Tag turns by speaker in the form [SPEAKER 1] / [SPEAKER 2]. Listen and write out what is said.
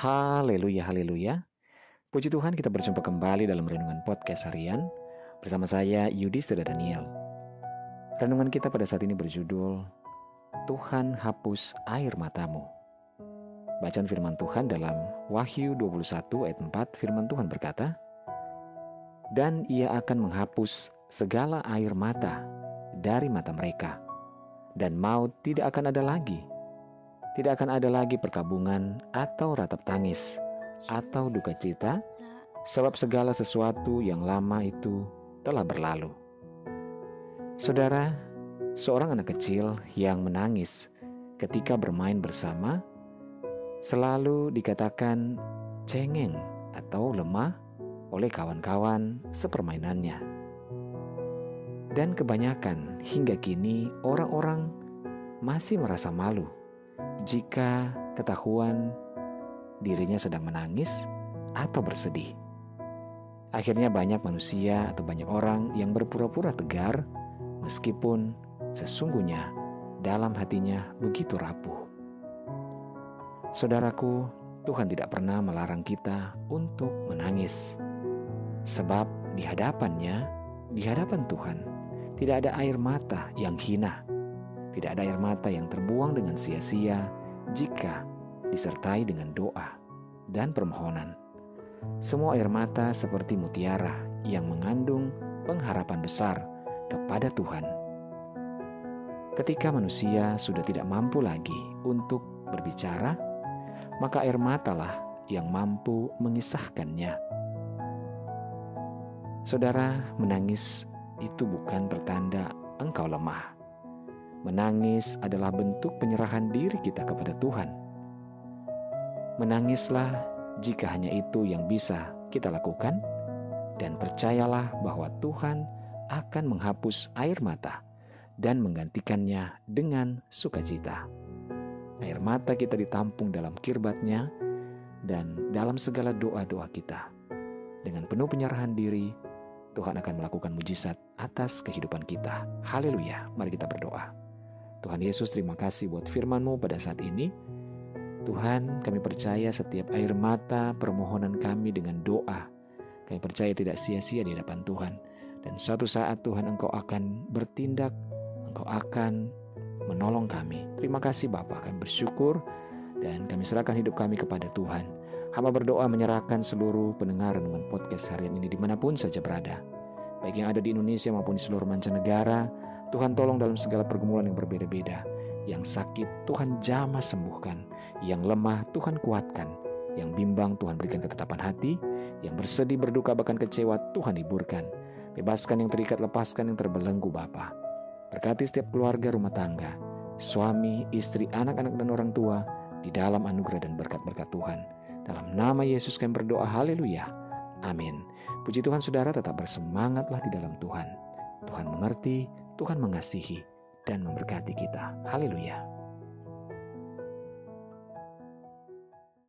[SPEAKER 1] Haleluya, haleluya. Puji Tuhan kita berjumpa kembali dalam Renungan Podcast Harian bersama saya Yudi Seda Daniel. Renungan kita pada saat ini berjudul Tuhan hapus air matamu. Bacaan firman Tuhan dalam Wahyu 21 ayat 4 firman Tuhan berkata, Dan ia akan menghapus segala air mata dari mata mereka, dan maut tidak akan ada lagi tidak akan ada lagi perkabungan atau ratap tangis atau duka cita, sebab segala sesuatu yang lama itu telah berlalu. Saudara, seorang anak kecil yang menangis ketika bermain bersama selalu dikatakan cengeng atau lemah oleh kawan-kawan sepermainannya. Dan kebanyakan hingga kini orang-orang masih merasa malu jika ketahuan dirinya sedang menangis atau bersedih. Akhirnya banyak manusia atau banyak orang yang berpura-pura tegar meskipun sesungguhnya dalam hatinya begitu rapuh. Saudaraku, Tuhan tidak pernah melarang kita untuk menangis. Sebab di hadapannya, di hadapan Tuhan, tidak ada air mata yang hina tidak ada air mata yang terbuang dengan sia-sia jika disertai dengan doa dan permohonan. Semua air mata seperti mutiara yang mengandung pengharapan besar kepada Tuhan. Ketika manusia sudah tidak mampu lagi untuk berbicara, maka air matalah yang mampu mengisahkannya. Saudara, menangis itu bukan pertanda engkau lemah Menangis adalah bentuk penyerahan diri kita kepada Tuhan. Menangislah jika hanya itu yang bisa kita lakukan, dan percayalah bahwa Tuhan akan menghapus air mata dan menggantikannya dengan sukacita. Air mata kita ditampung dalam kirbatnya dan dalam segala doa-doa kita. Dengan penuh penyerahan diri, Tuhan akan melakukan mujizat atas kehidupan kita. Haleluya, mari kita berdoa. Tuhan Yesus terima kasih buat firman-Mu pada saat ini. Tuhan kami percaya setiap air mata permohonan kami dengan doa. Kami percaya tidak sia-sia di hadapan Tuhan. Dan suatu saat Tuhan Engkau akan bertindak, Engkau akan menolong kami. Terima kasih Bapak, kami bersyukur dan kami serahkan hidup kami kepada Tuhan. Hamba berdoa menyerahkan seluruh pendengar dengan podcast harian ini di mana pun saja berada. Baik yang ada di Indonesia maupun di seluruh mancanegara, Tuhan tolong dalam segala pergumulan yang berbeda-beda. Yang sakit Tuhan jamah sembuhkan, yang lemah Tuhan kuatkan, yang bimbang Tuhan berikan ketetapan hati, yang bersedih berduka bahkan kecewa Tuhan hiburkan. Bebaskan yang terikat, lepaskan yang terbelenggu Bapa. Berkati setiap keluarga rumah tangga, suami, istri, anak-anak dan orang tua di dalam anugerah dan berkat-berkat Tuhan. Dalam nama Yesus kami berdoa, haleluya. Amin. Puji Tuhan saudara tetap bersemangatlah di dalam Tuhan. Tuhan mengerti, Tuhan mengasihi dan memberkati kita. Haleluya.